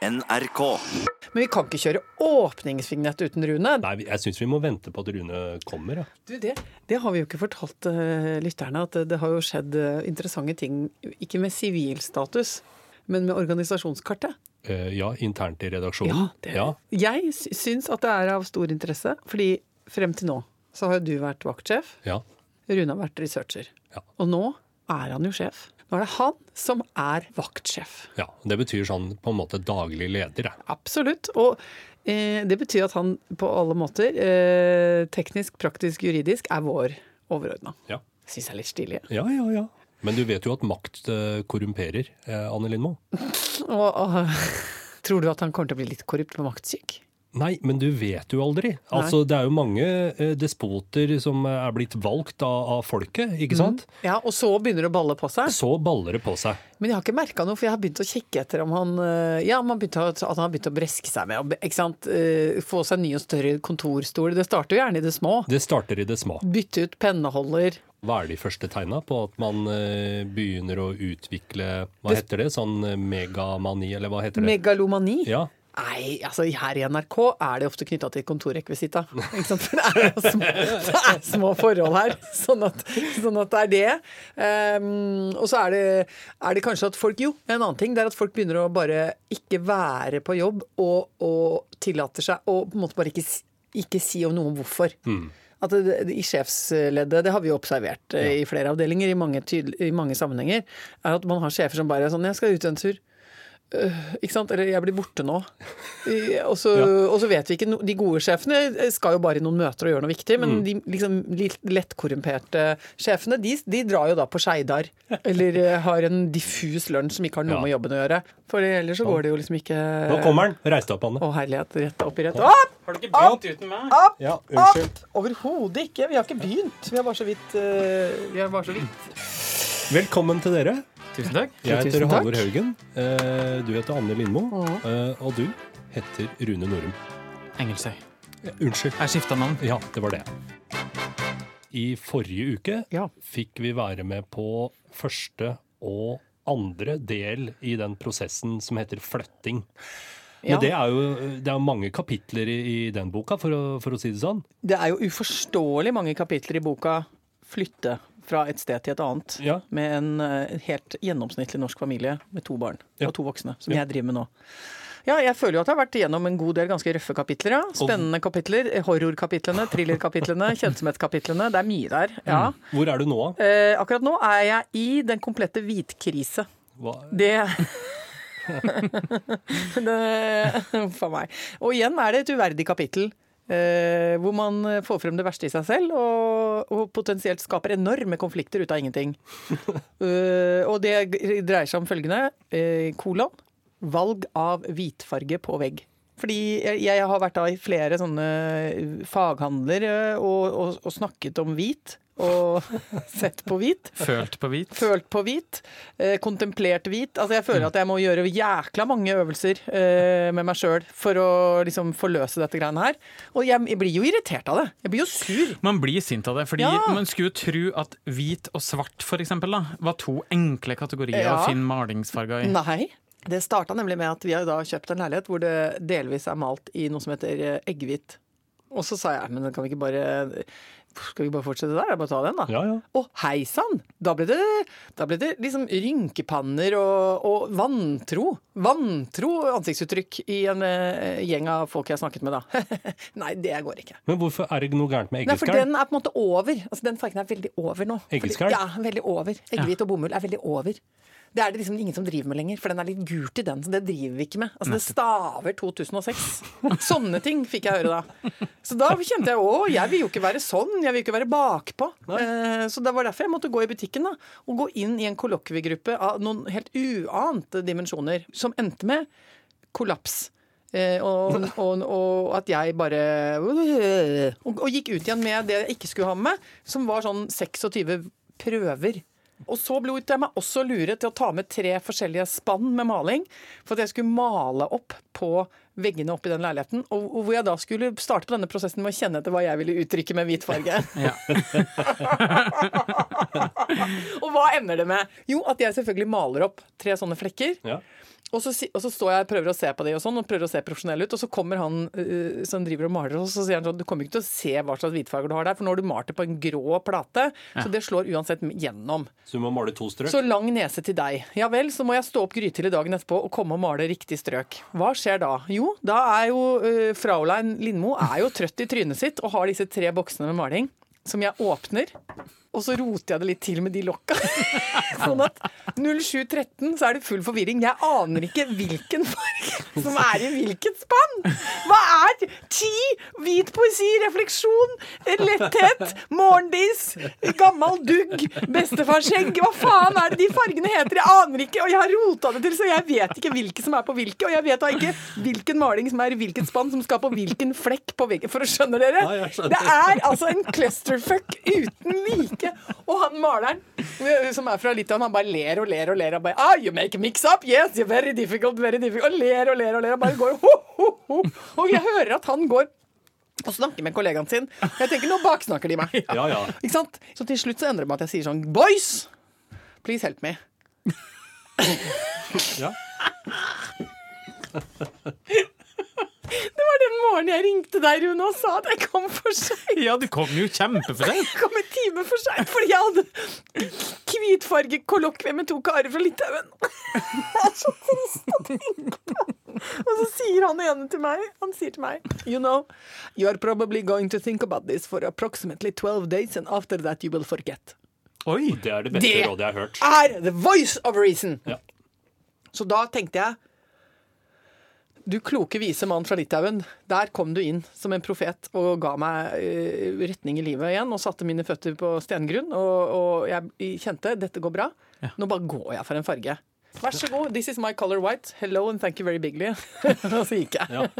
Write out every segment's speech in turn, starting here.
NRK. Men vi kan ikke kjøre åpningsvignett uten Rune. Nei, jeg syns vi må vente på at Rune kommer. Ja. Du, det, det har vi jo ikke fortalt uh, lytterne, at det, det har jo skjedd uh, interessante ting. Ikke med sivilstatus, men med organisasjonskartet. Uh, ja, internt i redaksjonen. det, Ja, Jeg sy- syns at det er av stor interesse, fordi frem til nå så har jo du vært vaktsjef, ja, Rune har vært researcher. Ja. Og nå er han jo sjef. Nå er det han som er vaktsjef. ja. Det betyr sånn på en måte daglig leder. Ja. Absolutt. Og eh, det betyr at han på alle måter, eh, teknisk, praktisk, juridisk, er vår overordna. Ja. Syns jeg er litt stilig. ja, ja, ja. Men du vet jo at makt eh, korrumperer, eh, Anne Lindmo. Og, og tror du at han kommer til å bli litt korrupt på maktsyk? Nei, men du vet jo aldri. Altså, Det er jo mange eh, despoter som er blitt valgt av, av folket, ikke sant? Ja, og så begynner det å balle på seg. Så baller det på seg. Men jeg har ikke merka noe, for jeg har begynt å kikke etter om han eh, Ja, om han begynte at han har begynt å breske seg med ikke sant? eh, få seg ny og større kontorstol. Det starter jo gjerne i det små. Det starter i det små. Bytte ut penneholder. Hva er de første tegna på at man begynner å utvikle Hva heter det? Sånn megamani, eller hva heter det? Megalomani. Ja. Nei, altså her i NRK er det ofte knytta til kontorrekvisita. For det er, små, det er små forhold her. Sånn at, sånn at det er det. Um, og så er det, er det kanskje at folk Jo, en annen ting. Det er at folk begynner å bare ikke være på jobb og, og tillater seg å på en måte bare ikke, ikke si om noe hvorfor. At det, det, I sjefsleddet, det har vi jo observert ja. i flere avdelinger i mange, tydel- i mange sammenhenger, er at man har sjefer som bare er sånn 'Jeg skal ut en tur'. Øh, ikke sant? Eller 'jeg blir borte nå'. Og så, og så vet vi ikke De gode sjefene skal jo bare i noen møter og gjøre noe viktig, men de liksom litt lettkorrumperte sjefene, de, de drar jo da på Skeidar. Eller eh, har en diffus lunsj som ikke har noe Ja. med jobben å gjøre. For ellers så går det jo liksom ikke Nå kommer den! Reis deg opp, Anne. Å herlighet, rett opp i rett Opp! Har du ikke begynt uten meg? Opp! Ja, Opp! Overhodet ikke. Vi har ikke begynt. Vi har bare så vidt uh, Vi har bare så vidt Velkommen til dere. Tusen takk. Jeg heter Halvor Haugen. Eh, Du heter Anne Lindmo. eh, Og du heter Rune Norum. Engelsøy. Ja, Unnskyld. Jeg skifta navn. Ja, det var det. I forrige uke Ja. fikk vi være med på første og andre del i den prosessen som heter flytting. Men Ja. det er jo det er mange kapitler i, i den boka, for å, for å si det sånn. Det er jo uforståelig mange kapitler i boka 'Flytte fra et sted til et annet' Ja. med en eh, helt gjennomsnittlig norsk familie med to barn Ja. og to voksne, som Ja. jeg driver med nå. Ja, jeg føler jo at jeg har vært igjennom en god del ganske røffe kapitler. ja. Spennende kapitler. eh, Horrorkapitlene, thrillerkapitlene, kjønnsomhetskapitlene. Det er mye der. ja. Hvor er du nå? da? Eh, akkurat nå er jeg i den komplette hvitkrise. Hva? Det det, a meg. Og igjen er det et uverdig kapittel. Eh, hvor man får frem det verste i seg selv, og, og potensielt skaper enorme konflikter ut av ingenting. Eh, og det dreier seg om følgende. eh, kolon. Valg av hvitfarge på vegg. Fordi jeg, har vært da i flere sånne faghandler og, og, og snakket om hvit. Og sett på hvit. Følt på hvit. Følt på hvit, eh, kontemplert hvit. Altså jeg føler at jeg må gjøre jækla mange øvelser eh, med meg sjøl for å liksom forløse dette greiene her. Og jeg, jeg blir jo irritert av det. Jeg blir jo sur. Man blir sint av det, fordi Ja. man skulle tro at hvit og svart for eksempel, da, var to enkle kategorier Ja. å finne malingsfarger i. Nei. Det starta nemlig med at vi har kjøpt en leilighet hvor det delvis er malt i noe som heter eh, eggehvitt. Og så sa jeg men kan vi ikke bare Skal vi bare fortsette der? Bare ta den, da. Ja, ja. Og hei sann! Da da ble det liksom rynkepanner og, og vantro. Vantro ansiktsuttrykk i en uh, gjeng av folk jeg har snakket med, da. Nei, det går ikke. Men hvorfor er det noe gærent med Nei, for den er på en måte over. Altså, Den fargen er veldig over nå. Eggeskall? Ja, veldig over. Eggehvit og bomull er veldig over. Det er det liksom ingen som driver med lenger, for den er litt gult i den. Så det driver vi ikke med. Altså, det staver 2006. Sånne ting fikk jeg høre da. Så da kjente jeg å, jeg vil jo ikke være sånn. Jeg vil jo ikke være bakpå. Eh, Så det var derfor jeg måtte gå i butikken da, og gå inn i en kollokviegruppe av noen helt uante dimensjoner, som endte med kollaps. Eh, og, og, og at jeg bare og, og gikk ut igjen med det jeg ikke skulle ha med som var sånn 26 prøver. Og så lot jeg meg også lure til å ta med tre forskjellige spann med maling, for at jeg skulle male opp på veggene oppe i den leiligheten. Og, og hvor jeg da skulle starte på denne prosessen med å kjenne etter hva jeg ville uttrykke med hvit farge. Og hva ender det med? Jo, at jeg selvfølgelig maler opp tre sånne flekker. Ja. Og, så, og så står jeg og prøver å se på de og sånn, og prøver å se profesjonell ut, og så kommer han uh, som driver og maler, og så sier han sånn Du kommer ikke til å se hva slags hvitfarger du har der, for nå har du malt det på en grå plate, så det slår uansett gjennom. Så du må male to strøk? Så lang nese til deg. Ja vel, så må jeg stå opp grytidlig dagen etterpå og komme og male riktig strøk. Hva skjer da? Jo, da er jo uh, Fraulein Lindmo er jo trøtt i trynet sitt og har disse tre boksene med maling som jeg åpner. Og så roter jeg det litt til med de lokka. sånn at 07.13 så er det full forvirring. Jeg aner ikke hvilken farge som er i hvilket spann. Hva er ti? Hvit poesi, refleksjon, letthet, morgendis, gammel dugg, bestefarskjegg. Hva faen er det de fargene heter? Jeg aner ikke, og jeg har rota det til, så jeg vet ikke hvilke som er på hvilke. Og jeg vet da ikke hvilken maling som er i hvilket spann, som skal på hvilken flekk på veggen. For å skjønne dere? Det er altså en clusterfuck uten like. Og han maleren, eh, som er fra Litauen, han bare ler og ler og ler. Og bare, ah, you make a mix up? Yes, you're very difficult, very difficult. Og ler og ler og ler. Og bare går ho, ho, ho. Og jeg hører at han går og snakker med kollegaen sin. Jeg tenker, nå baksnakker de meg. Ja, ja. Ikke sant? Så til slutt så endrer det meg at jeg sier sånn Boys! Please help me. ja. Ringte deg, Rune, og sa at jeg kom for seint. Ja, du kom jo kjempe for Jeg kom en time for seint fordi jeg hadde hvitfargekollokvie med to karer fra Litauen. Det er så trist å tenke på. Og så sier han ene til meg Han sier til meg You know, you are probably going to think about this for approximately 12 days, and after that you will forget. Oi! Det er det beste Det rådet jeg har hørt. Det er the voice of reason! Ja. Så da tenkte jeg Du kloke, vise mann fra Litauen. Der kom du inn som en profet og ga meg eh, retning i livet igjen. Og satte mine føtter på stengrunn. Og, og jeg kjente dette går bra. Nå bare går jeg for en farge. Vær så god, this is my color white. Hello and thank you very bigly. og så gikk jeg. Ja.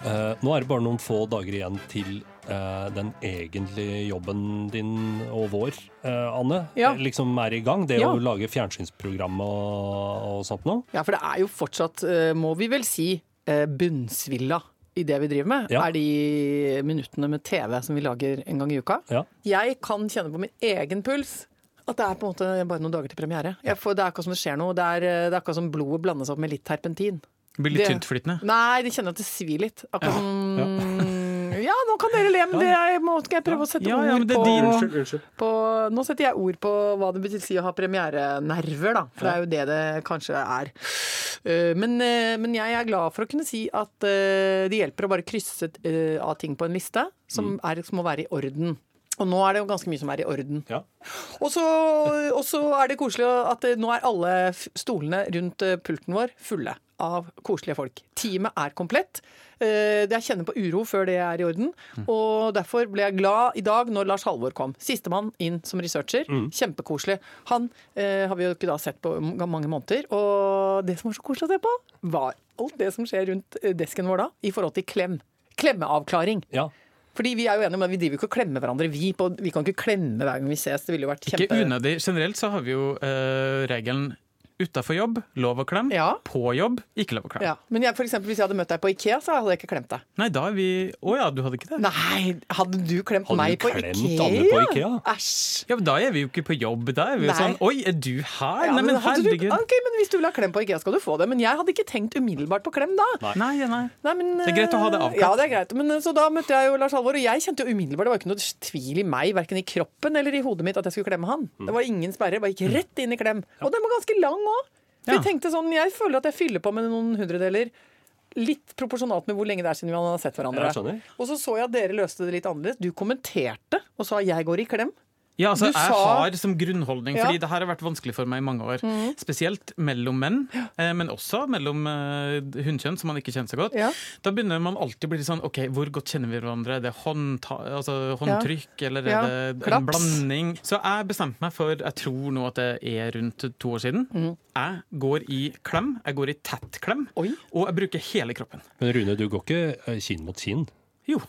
Eh, nå er det bare noen få dager igjen til den egentlige jobben din og vår, eh, Anne, Ja. eh, liksom er i gang. Det Ja. å lage fjernsynsprogram og, og sånt noe. Ja, for det er jo fortsatt, eh, må vi vel si, eh, bunnsvilla i det vi driver med. Ja. Er de minuttene med TV som vi lager en gang i uka. Ja. Jeg kan kjenne på min egen puls at det er på en måte bare noen dager til premiere. Jeg får, det er akkurat som det skjer noe. Det er, eh, det er akkurat som blodet blandes opp med litt terpentin. Det blir litt Det- tyntflytende. Nei, de kjenner at det svir litt. Akkurat som Ja, nå kan dere le, men det er, må, skal jeg prøve å sette Ja, ja, ord på, din- Unnskyld, unnskyld. på Nå setter jeg ord på hva det betyr si å ha premierenerver, da. For det er jo det det kanskje er. Eh, Men, eh, men jeg er glad for å kunne si at eh, det hjelper å bare krysse av ting på en liste som, er, som må være i orden. Og nå er det jo ganske mye som er i orden. Ja. Og så, er det koselig at nå er alle stolene rundt pulten vår fulle av koselige folk. Teamet er komplett. Eh, Jeg kjenner på uro før det er i orden. Og derfor ble jeg glad i dag når Lars Halvor kom. Sistemann inn som researcher. Kjempekoselig. Han eh, har vi jo ikke da sett på mange måneder. Og det som var så koselig å se på, var alt det som skjer rundt eh, desken vår da, i forhold til klem. Klemmeavklaring. ja. Fordi vi er jo enige om at vi driver ikke og klemmer hverandre. Vi, på, vi kan ikke klemme hver gang vi ses. Det ville jo vært kjempe... Ikke unødig. Generelt så har vi jo uh, regelen utafor jobb, lov å klemme. Ja. På jobb, ikke lov å klemme. Ja. Men jeg, for eksempel, hvis jeg hadde møtt deg på Ikea, så hadde jeg ikke klemt deg. Nei, da er vi Å ja, du hadde ikke det? Nei, hadde du klemt Hadde du på klemt Ikea? Anne på Ikea? Æsj. Ja, men Da er vi jo ikke på jobb. Da er vi jo sånn Oi, er du her? Ja, nei, men hadde du, ok, men hvis du vil ha klem på Ikea, skal du få det. Men jeg hadde ikke tenkt umiddelbart på klem da. Nei. Nei, nei. Nei, men, Det er greit å ha det avklart. Ja, det er greit. Men, så da møtte jeg jo Lars Halvor, og jeg kjente jo umiddelbart Det var ikke noe tvil i meg, verken i kroppen eller i hodet mitt, at jeg skulle klemme han. Mm. Det var ingen sperre. Jeg bare gikk rett inn i klem. Og den var ganske lang òg. Vi Ja. tenkte sånn, Jeg føler at jeg fyller på med noen hundredeler. Litt proporsjonalt med hvor lenge det er siden vi har sett hverandre. Og så så jeg at dere løste det litt annerledes. Du kommenterte og sa 'jeg går i klem'. Ja, altså, Du jeg sa- har som grunnholdning, Ja. fordi det her har vært vanskelig for meg i mange år, spesielt mellom menn, eh, men også mellom eh, hunnkjønn som man ikke kjenner så godt, Ja. da begynner man alltid å bli sånn OK, hvor godt kjenner vi hverandre? Er det håndta altså, håndtrykk, eller er Ja. det en Klaps. blanding? Så jeg bestemte meg for, jeg tror nå at det er rundt to år siden, Mm. jeg går i klem, jeg går i tett klem, Oi. og jeg bruker hele kroppen. Men Rune, du går ikke eh, kinn mot kinn? Jo.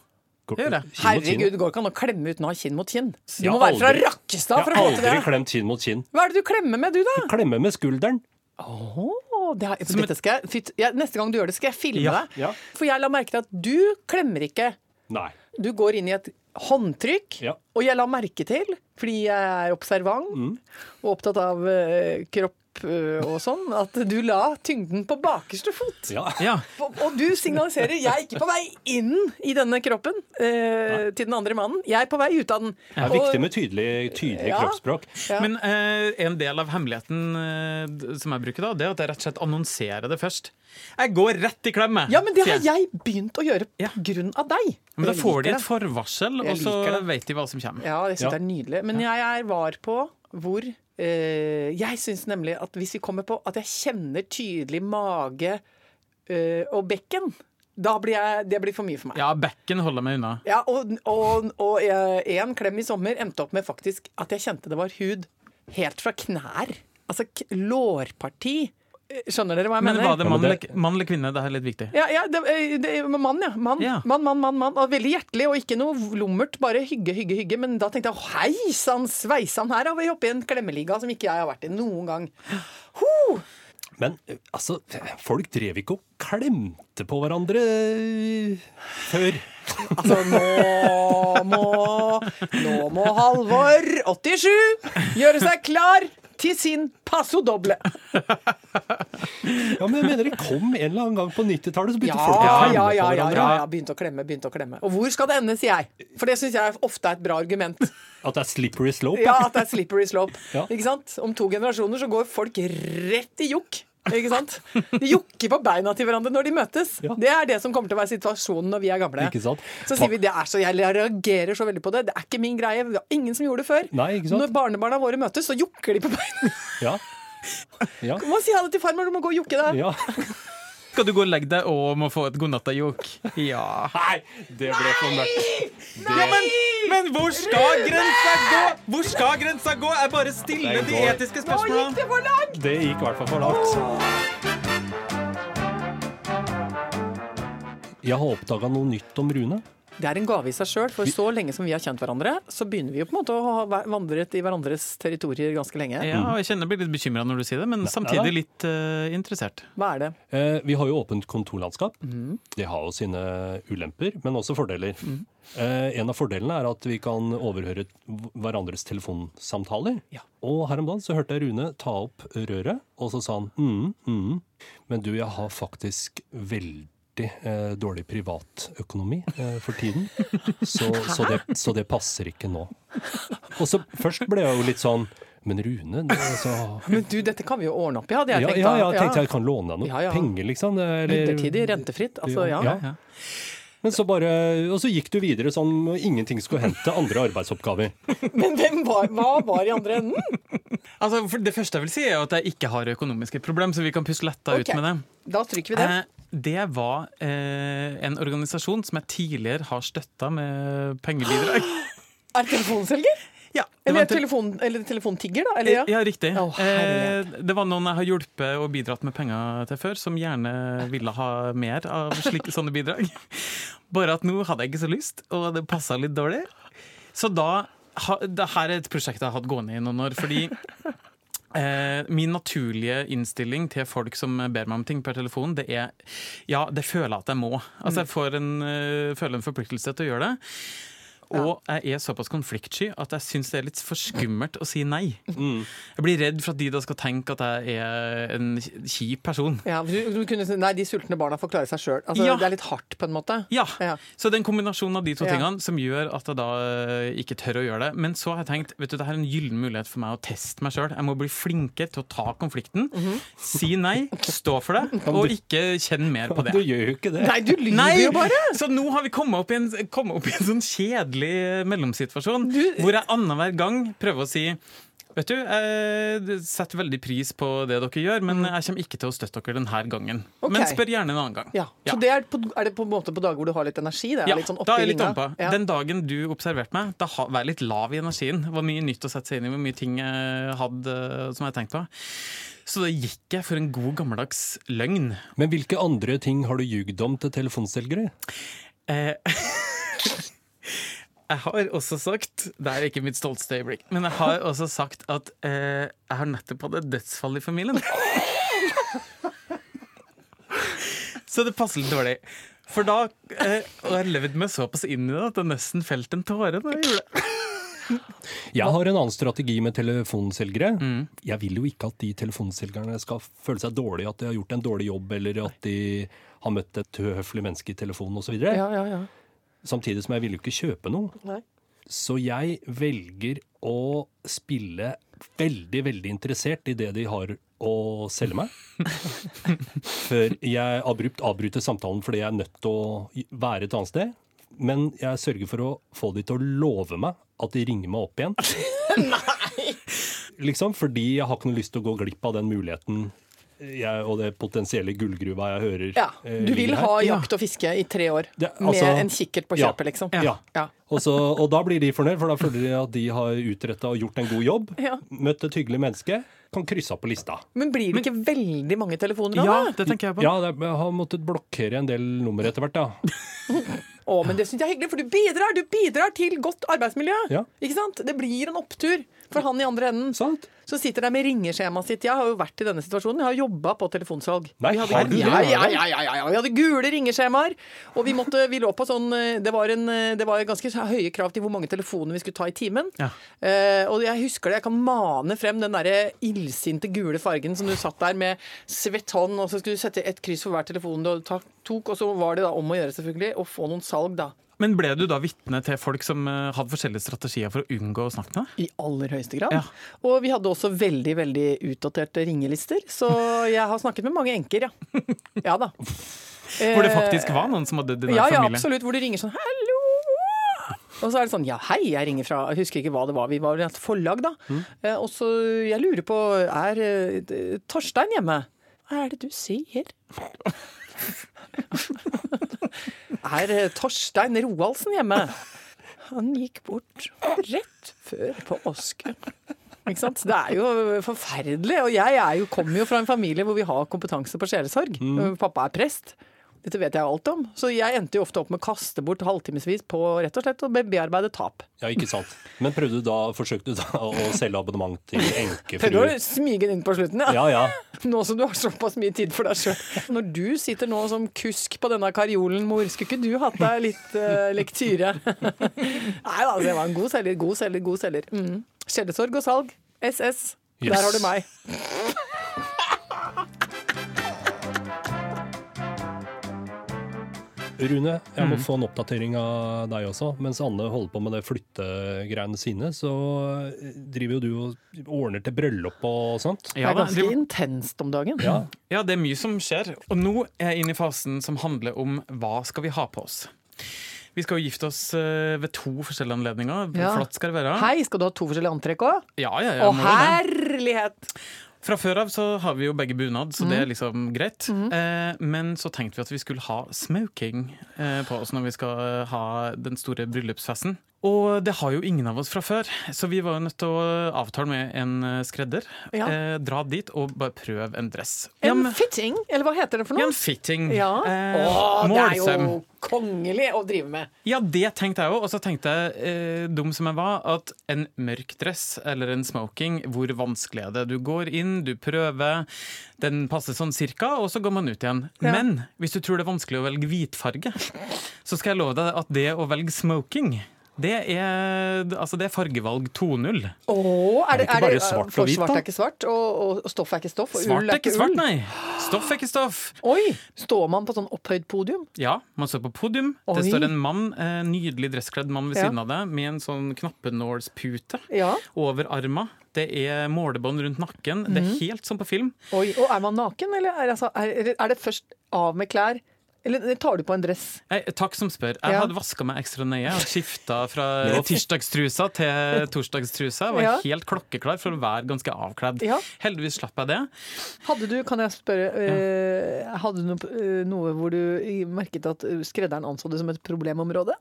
Jeg gjør det. Herregud, det går ikke an å klemme uten å ha kinn mot kinn. Du må være fra Rakkestad for Jeg å har få til aldri klemt kinn mot kinn. Hva er det du klemmer med, du, da? Klemme med skulderen. Oh, det har, dette skal jeg, fyt, ja, neste gang du gjør det, skal jeg filme Ja, deg. ja. For jeg la merke til at du klemmer ikke. Nei. Du går inn i et håndtrykk, Ja. og jeg la merke til fordi jeg er observant og opptatt av eh, kropp eh, og sånn, at du la tyngden på bakerste fot. Ja. Ja. Og, og du signaliserer 'jeg er ikke på vei inn i denne kroppen' eh, til den andre mannen. Jeg er på vei ut av den. Det er viktig med tydelig, tydelig Ja. kroppsspråk. Ja. Men eh, en del av hemmeligheten eh, som jeg bruker da, det er at jeg rett og slett annonserer det først. Jeg går rett i klemme! Ja, men det har jeg. begynt å gjøre på Ja. deg. Men da får de et forvarsel, og så vet de hva som kommer. Ja, jeg synes Ja. det er nydelig. Men jeg er var på hvor eh, Jeg syns nemlig at hvis vi kommer på at jeg kjenner tydelig mage eh, og bekken, da blir jeg, det blir for mye for meg. Ja, bekken holder meg unna. Ja, og, og, og en klem i sommer endte opp med faktisk at jeg kjente det var hud helt fra knær. Altså lårparti. Skjønner dere hva jeg Men mener? var det mann men eller, det- mann eller kvinne? Det er litt viktig. Ja, ja det, eh, det, mann, ja. Mann, Ja. mann, mann, mann, mann. Veldig hjertelig, og ikke noe lummert. Bare hygge, hygge, hygge. Men da tenkte jeg «Å, hei sann, sveisann, her har vi hoppet i en klemmeliga som ikke jeg har vært i noen gang. Ho! Men eh, altså, folk drev ikke og klemte på hverandre eh, før. Altså, nå må Nå må Halvor, 87, gjøre seg klar til sin Paso doble. Ja, men jeg mener det kom en eller annen gang på 90-tallet, så begynte Ja, folk å klemme ja, ja, ja, ja, ja. Begynte å klemme, begynte å klemme. Og hvor skal det ende, sier jeg. For det syns jeg ofte er et bra argument. At det er slippery slope. Ja, at det er slippery slope. Ikke sant? Om to generasjoner så går folk rett i jokk. Ikke sant? De jokker på beina til hverandre når de møtes. Ja. Det er det som kommer til å være situasjonen når vi er gamle. Ikke sant? Så sier vi det er så, jeg reagerer så veldig på det. Det er ikke min greie. Det var ingen som gjorde det før. Nei? Når barnebarna våre møtes, så jokker de på beina. Ja. Ja. Du må si ha det til farmor, du må gå og jokke deg. ja. Skal du gå og legge deg og må få et godnatta-jok? Ja. Nei, det ble for mørkt. ja men, men hvor skal grensa gå? Hvor skal grensa gå? Jeg bare stiller de etiske spørsmålene. Nå gikk det for langt! Det gikk i hvert fall for langt. Jeg har oppdaga noe nytt om Rune. Det er en gave i seg sjøl, for så lenge som vi har kjent hverandre, så begynner vi jo på en måte å ha vandret i hverandres territorier ganske lenge. Ja, og jeg kjenner jeg blir litt bekymra når du sier det, men samtidig litt uh, interessert. Hva er det? Eh, vi har jo åpent kontorlandskap. Det har jo sine ulemper, men også fordeler. Eh, en av fordelene er at vi kan overhøre hverandres telefonsamtaler. Ja. Og her om dagen så hørte jeg Rune ta opp røret, og så sa han mm, mm, men du, jeg har faktisk veldig eh, dårlig privatøkonomi eh, for tiden, så, så, det, så det passer ikke nå. Og så først ble jeg jo litt sånn Men Rune, det, altså, Men du, dette kan vi jo ordne opp i, hadde jeg ja, tenkt. ja, ja, jeg tenkte jeg kan låne deg noe Ja, ja. penger, liksom. Er- Midlertidig, rentefritt. Altså, ja. Ja. Ja. Men så bare, og så gikk du videre sånn og ingenting skulle hente andre arbeidsoppgaver. Men hvem var, hva var i andre enden? Altså, for Det første jeg vil si, er at jeg ikke har økonomiske problemer, så vi kan puste letta okay. ut med det. Da stryker vi det. Eh, det var eh, en organisasjon som jeg tidligere har støtta med pengebidrag. Er det telefonselger? Ja, Eller, te- telefon, eller telefontigger, da? Eller, ja. Ja, riktig. Oh, eh, det var noen jeg har hjulpet og bidratt med penger til før, som gjerne ville ha mer av slike sånne bidrag. Bare at nå hadde jeg ikke så lyst, og det passa litt dårlig. Så da ha, det her er et prosjekt jeg har hatt gående i noen år, fordi Eh, min naturlige innstilling til folk som ber meg om ting per telefon, det er ja, det føler jeg at jeg må. Altså Jeg får en, eh, føler en forpliktelse til å gjøre det. Og jeg er såpass konfliktsky at jeg syns det er litt for skummelt å si nei. Jeg blir redd for at de da skal tenke at jeg er en kjip person. Ja, du, du kunne si nei, de sultne barna får klare seg sjøl. Altså, Ja. Det er litt hardt, på en måte. Ja, Ja. Så det er en kombinasjon av de to Ja. tingene som gjør at jeg da eh, ikke tør å gjøre det. Men så har jeg tenkt vet du, det her er en gyllen mulighet for meg å teste meg sjøl. Jeg må bli flinkere til å ta konflikten. Mhm. Si nei, stå for det, og ikke kjenn mer på det. Du gjør jo ikke det. Nei, du lyver jo bare! Så nå har vi kommet opp i en, kommet opp i en sånn kjedelig mellomsituasjon, hvor jeg annenhver gang prøver å si Vet du, jeg setter veldig pris på det dere gjør, men jeg kommer ikke til å støtte dere denne gangen. Okay. Men spør gjerne en annen gang. Ja. Så det er, på, er det på en måte på dager hvor du har litt energi? Det er Ja, litt sånn da er jeg litt oppe. ompa. Ja. Den dagen du observerte meg, da var jeg litt lav i energien. Det var mye nytt å sette seg inn i, hvor mye ting jeg hadde eh, som jeg tenkte på. Så da gikk jeg for en god gammeldags løgn. Men hvilke andre ting har du ljugd om til telefonselgere? Eh, jeg har også sagt Det er ikke mitt stolteste øyeblikk, men jeg har også sagt at eh, jeg har nettopp hatt et dødsfall i familien. Så det passer litt dårlig. For da eh, Og jeg levde meg såpass inn i det at jeg nesten felte en tåre da jeg gjorde det. Jeg har en annen strategi med telefonselgere. Mm. Jeg vil jo ikke at de telefonselgerne skal føle seg dårlige, at de har gjort en dårlig jobb, eller at de har møtt et høflig menneske i telefonen osv. Ja, ja, ja. Samtidig som jeg vil jo ikke kjøpe noe. Nei. Så jeg velger å spille veldig, veldig interessert i det de har å selge meg. Før jeg abrupt avbryter samtalen fordi jeg er nødt til å være et annet sted. Men jeg sørger for å få de til å love meg at de ringer meg opp igjen. Nei! Liksom, fordi jeg har ikke noe lyst til å gå glipp av den muligheten jeg, og det potensielle gullgruva jeg hører Ja, eh, Du vil ha jakt og fiske i tre år Det- altså- med en kikkert på Ja. kjøpet, liksom. Ja. Ja. Og, så, og da blir de fornøyd, for da føler de at de har utretta og gjort en god jobb. Ja. Møtt et hyggelig menneske. Kan krysse av på lista. Men blir det ikke veldig mange telefoner da? Ja, det tenker jeg på. Ja, det, jeg har måttet blokkere en del nummer etter hvert, ja. Å, men det syns jeg er hyggelig, for du bidrar! Du bidrar til godt arbeidsmiljø! Ja. Ikke sant? Det blir en opptur for han i andre enden. Sant? Så sitter der med ringeskjemaet sitt. Jeg har jo vært i denne situasjonen. Jeg har jobba på telefonsalg. Nei, Vi hadde, har du det? ja, ja, ja, ja, ja, ja. Vi hadde gule ringeskjemaer. Og vi, måtte, vi lå på sånn eh, det var, en, eh, det var ganske høye krav til hvor mange telefoner vi skulle ta i timen. Ja. Eh, og jeg husker det. Jeg kan mane frem den derre illsinte gule fargen som du satt der med svett hånd, og så skulle du sette et kryss for hver telefon du tok. Og så var det da om å gjøre, selvfølgelig, å få noen salg, da. Men ble du da vitne til folk som eh, hadde forskjellige strategier for å unngå å snakke med deg? I aller høyeste grad. Ja. Og vi hadde også veldig veldig utdaterte ringelister, så jeg har snakket med mange enker, ja. Ja da. Hvor det faktisk var noen som hadde din Ja, ja, absolutt. Hvor du ringer sånn 'hallo'. Og så er det sånn 'ja, hei, jeg ringer fra Jeg husker ikke hva det var. Vi var et forlag, da. Mm. Eh, Og så jeg lurer på Er eh, Torstein hjemme? Hva er det du sier? er eh, Torstein Roaldsen hjemme? Han gikk bort rett før påske. Ikke sant? Det er jo forferdelig. Og jeg er jo, kommer jo fra en familie hvor vi har kompetanse på sjelesorg. Pappa er prest. Dette vet jeg alt om. Så jeg endte jo ofte opp med å kaste bort halvtimevis på rett og slett å bearbeide tap. Ja, ikke sant. Men prøvde du da, forsøkte du da å selge abonnement til Prøvde enkefru? å smyge den inn på slutten, ja. Ja, ja. Nå som du har såpass mye tid for deg sjøl. Når du sitter nå som kusk på denne karjolen, mor, skulle ikke du hatt deg litt uh, lektyre? Nei da, det var en god selger, god selger, god selger. Mm. Skjellesorg og salg. SS. Yes. Der har du meg. Rune, jeg Mm. må få en oppdatering av deg også. Mens Anne holder på med det flyttegreiene sine, så driver jo du og ordner til bryllup og sånt. Det er ganske det, intenst om dagen. Ja, ja, det er mye som skjer. Og nå er jeg inne i fasen som handler om hva skal vi ha på oss. Vi skal jo gifte oss eh, ved to forskjellige anledninger. Ja. Flott skal det være. Hei, skal du ha to forskjellige antrekk òg? Ja, ja, ja, Å, herlighet! Fra før av så har vi jo begge bunad, så det Mhm. er liksom greit. Eh, men så tenkte vi at vi skulle ha smoking eh, på oss når vi skal eh, ha den store bryllupsfesten. Og det har jo ingen av oss fra før, så vi var jo nødt til å avtale med en eh, skredder. Ja. Eh, dra dit og bare prøve en dress. En men- fitting, eller hva heter det for noe? en fitting. Ja. Eh, Åh, det er jo kongelig å drive med. Ja, det tenkte jeg jo. Og så tenkte jeg, eh, dum som jeg var, at en mørk dress eller en smoking, hvor vanskelig er det? Du går inn, du prøver, den passer sånn cirka, og så går man ut igjen. Ja. Men hvis du tror det er vanskelig å velge hvitfarge, så skal jeg love deg at det å velge smoking det er, altså det er fargevalg 2.0. Oh, er det, er bare det, svart for hvit, svart er ikke svart, og, og stoff er ikke stoff, og Svart ull er ikke svart, ull. nei. Stoff er ikke stoff. Oi! Står man på sånn opphøyd podium? Ja, man står på podium. Oi. Det står en mann, eh, nydelig dresskledd mann ved Ja. siden av deg, med en sånn knappenålspute Ja. over arma. Det er målebånd rundt nakken. Det Mhm. er helt som på film. Oi, og er man naken, eller er, altså, er, er det først av med klær? Eller tar du på en dress? Jeg, takk som spør. Jeg Ja. hadde vaska meg ekstra nøye og skifta fra tirsdagstrusa til torsdagstrusa. Jeg var Ja. helt klokkeklar for å være ganske avkledd. Ja. Heldigvis slapp jeg det. Hadde du, kan jeg spørre, eh, hadde du noe, eh, noe hvor du merket at eh, skredderen anså det som et problemområde?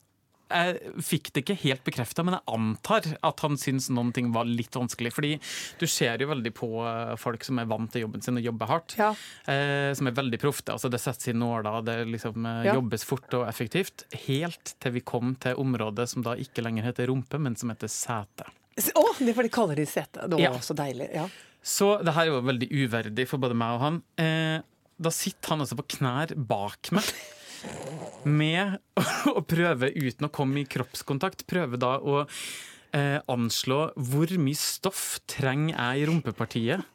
Jeg fikk det ikke helt bekrefta, men jeg antar at han syns noen ting var litt vanskelig. Fordi du ser jo veldig på eh, folk som er vant til jobben sin og jobber hardt. Ja. Eh, som er veldig profte. Altså, det settes i nåler, det liksom eh, Ja. jobbes fort og effektivt. Helt til vi kom til området som da ikke lenger heter rumpe, men som heter sete. Å, oh, det er fordi de kaller det sete. Det var Ja. så deilig. Ja. Så det her er jo veldig uverdig for både meg og han. Eh, da sitter han altså på knær bak meg. Med å prøve, uten å komme i kroppskontakt, prøve da å eh, anslå hvor mye stoff trenger jeg i rumpepartiet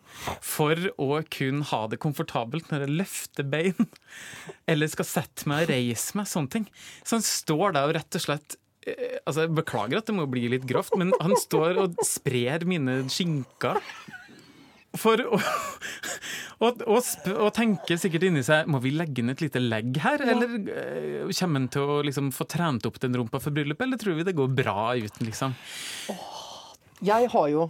for å kunne ha det komfortabelt når jeg løfter bein, eller skal sette meg og reise meg, sånne ting. Så han står der og rett og slett eh, altså jeg Beklager at det må bli litt grovt, men han står og sprer mine skinker. For å, og, og, og tenker sikkert inni seg Må vi legge inn et lite legg her? Eller eh, kommer han til å liksom, få trent opp den rumpa for bryllupet, eller tror vi det går bra uten, liksom? Jeg har jo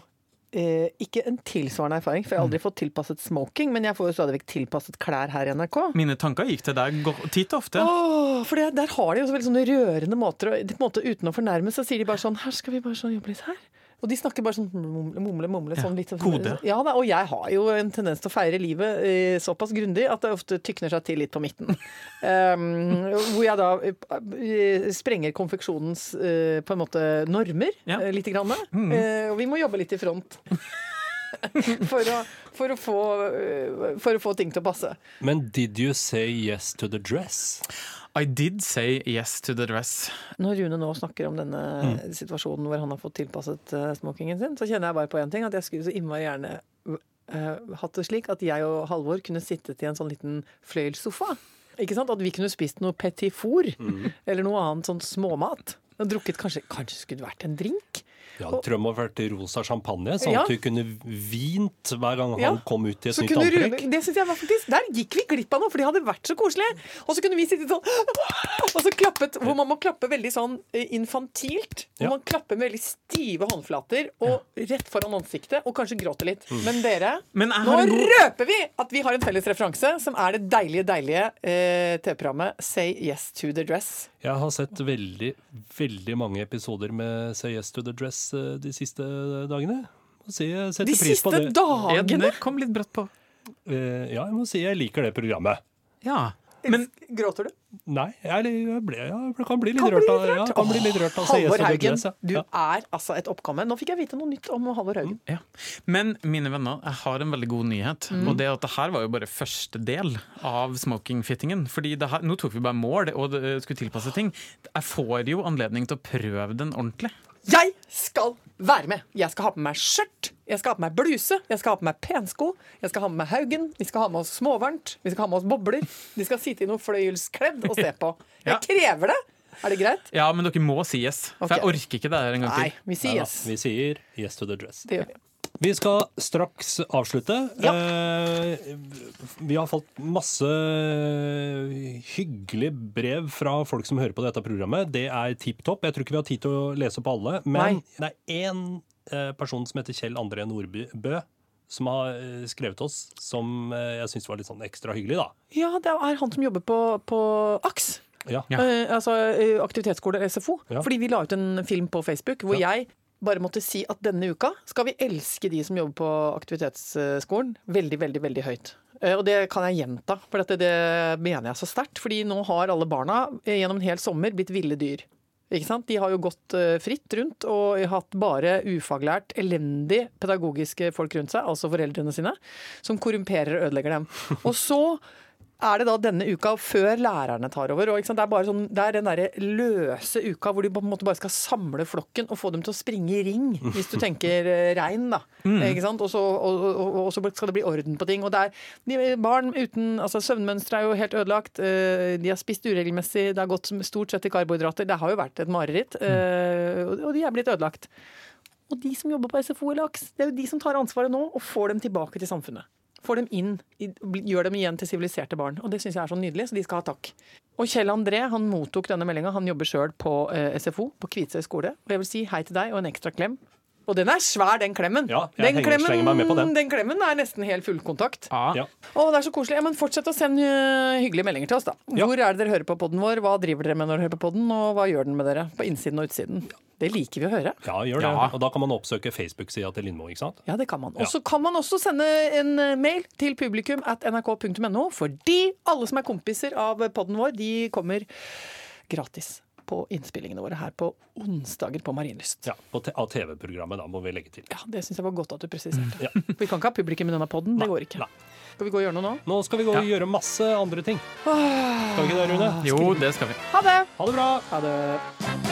eh, ikke en tilsvarende erfaring, for jeg har aldri fått tilpasset smoking, men jeg får jo stadig vekk tilpasset klær her i NRK. Mine tanker gikk til deg titt og ofte. Åh, for det, der har de jo så veldig sånne rørende måter, og måte uten å fornærme, så sier de bare sånn Her skal vi bare sånn jobbe litt her. Og de snakker bare sånn mumle, mumle, mumle. Sånn litt sånn, kode. Ja da, og jeg har jo en tendens til å feire livet eh, såpass grundig at det ofte tykner seg til litt på midten. Um, hvor jeg da eh, sprenger konfeksjonens eh, på en måte normer Ja. lite grann. Eh, og vi må jobbe litt i front. for, å, for, å få, for å få ting til å passe. Men did you say yes to the dress? I did say yes to the dress. Når Rune nå snakker om denne Mm. situasjonen hvor han har fått tilpasset eh, smokingen sin, så kjenner jeg bare på én ting. At jeg skulle så innmari gjerne uh, hatt det slik at jeg og Halvor kunne sittet i en sånn liten fløyelssofa. Ikke sant? At vi kunne spist noe petit four Mm. eller noe annet sånn småmat. Og drukket kanskje Kanskje skulle det vært en drink? Ja, det tror jeg må ha vært rosa champagne, sånn Ja. at du kunne vint hver gang Ja. han kom ut i et Så nytt antrekk. det synes jeg var faktisk, Der gikk vi glipp av noe, for det hadde vært så koselig. Og så kunne vi sitte sånn Og så klappet Hvor man må klappe veldig sånn eh, infantilt. Hvor Ja. man klapper med veldig stive håndflater og rett foran ansiktet, og kanskje gråter litt. Mm. Men dere, Men nå god røper vi at vi har en felles referanse, som er det deilige, deilige eh, TV-programmet Say Yes to the Dress. Jeg har sett veldig, veldig mange episoder med Say Yes to the Dress eh, de siste dagene. Må si jeg setter De pris på siste dagene! Det kom litt brått på. Eh, Ja, jeg må si jeg liker det programmet. Ja. Men Gråter du? Nei, jeg, ble, jeg kan bli litt Kan rørt av, ja, kan bli litt rørt av Halvor Haugen, Ja. du er altså et oppkomme. Nå fikk jeg vite noe nytt om Halvor Haugen. Ja. Men mine venner, jeg har en veldig god nyhet. Mm. Og det at det her var jo bare første del av smokingfittingen. Fordi det her, nå tok vi bare mål og det skulle tilpasse ting. Jeg får jo anledning til å prøve den ordentlig. Jeg skal være med! Jeg skal ha på meg skjørt, jeg skal ha på meg bluse, jeg skal ha på meg pensko, jeg skal ha med meg Haugen, vi skal ha med oss småvarmt, vi skal ha med oss bobler. De skal sitte i noe fløyelskledd og se på. Jeg krever det! Er det greit? Ja, men dere må si yes. For okay. jeg orker ikke det her en gang Nei, til. vi sier yes. yes. Vi sier Yes to the Dress. Det gjør vi. Vi skal straks avslutte. Ja. Eh, vi har fått masse hyggelige brev fra folk som hører på dette programmet. Det er tipp topp. Jeg tror ikke vi har tid til å lese opp alle. Men Nei. det er én eh, person som heter Kjell André Nordbø, som har eh, skrevet oss, som jeg syns var litt sånn ekstra hyggelig, da. Ja, det er han som jobber på, på AKS. Ja. Ja. Eh, altså aktivitetsskole eller SFO. Ja. Fordi vi la ut en film på Facebook hvor jeg bare måtte si at denne uka skal vi elske de som jobber på aktivitetsskolen veldig, veldig, veldig høyt. Eh, Og det kan jeg gjenta, for dette, det mener jeg så sterkt. Fordi nå har alle barna eh, gjennom en hel sommer blitt ville dyr. De har jo gått eh, fritt rundt og hatt bare ufaglært, elendig pedagogiske folk rundt seg, altså foreldrene sine, som korrumperer og ødelegger dem. Og så er det da denne uka før lærerne tar over. Og? Det er bare sånn, det er den derre løse uka hvor du på en måte bare skal samle flokken og få dem til å springe i ring, hvis du tenker regn. rein, da. Sant? Og så, og, og, så skal det bli orden på ting. Og det er de, barn uten altså Søvnmønsteret er jo helt ødelagt. eh, De har spist uregelmessig, det har gått stort sett i karbohydrater. Det har jo vært et mareritt. eh, Og de er blitt ødelagt. Og de som jobber på SFO eller AKS, det er jo de som tar ansvaret nå og får dem tilbake til samfunnet. Får dem inn, gjør dem igjen til siviliserte barn. Og det syns jeg er så nydelig, så de skal ha takk. Og Kjell André han mottok denne meldinga. Han jobber sjøl på eh, SFO, på Kvitsøy skole. Og jeg vil si hei til deg og en ekstra klem. Og den er svær, den klemmen. Ja, jeg den, henger- klemmen meg med på den. den klemmen er nesten helt fullkontakt. Ja. Ja. Å, det er så koselig. Ja, men fortsett å sende eh, hyggelige meldinger til oss, da. Ja. Hvor er det dere hører på podden vår? Hva driver dere med når dere hører på podden, og hva gjør den med dere? På innsiden og utsiden. Det liker vi å høre. Ja, gjør det. Ja. Og da kan man oppsøke Facebook-sida til Lindmo, ikke sant? Ja, det kan man. Og så kan man også sende en eh, mail til publikum at nrk.no, fordi alle som er kompiser av podden vår, de kommer gratis på innspillingene våre her på onsdager på Marienlyst. Ja, Og Av TV-programmet, da, må vi legge til. Ja, Det syns jeg var godt at du presiserte. Ja. Vi kan ikke ha publikum i denne podden. Det går ikke. Nei. Skal vi gå og gjøre noe nå? Nå skal vi gå og gjøre masse andre ting. Skal vi ikke det, Rune? Jo, det skal vi. Ha det! Ha det bra! Ha det.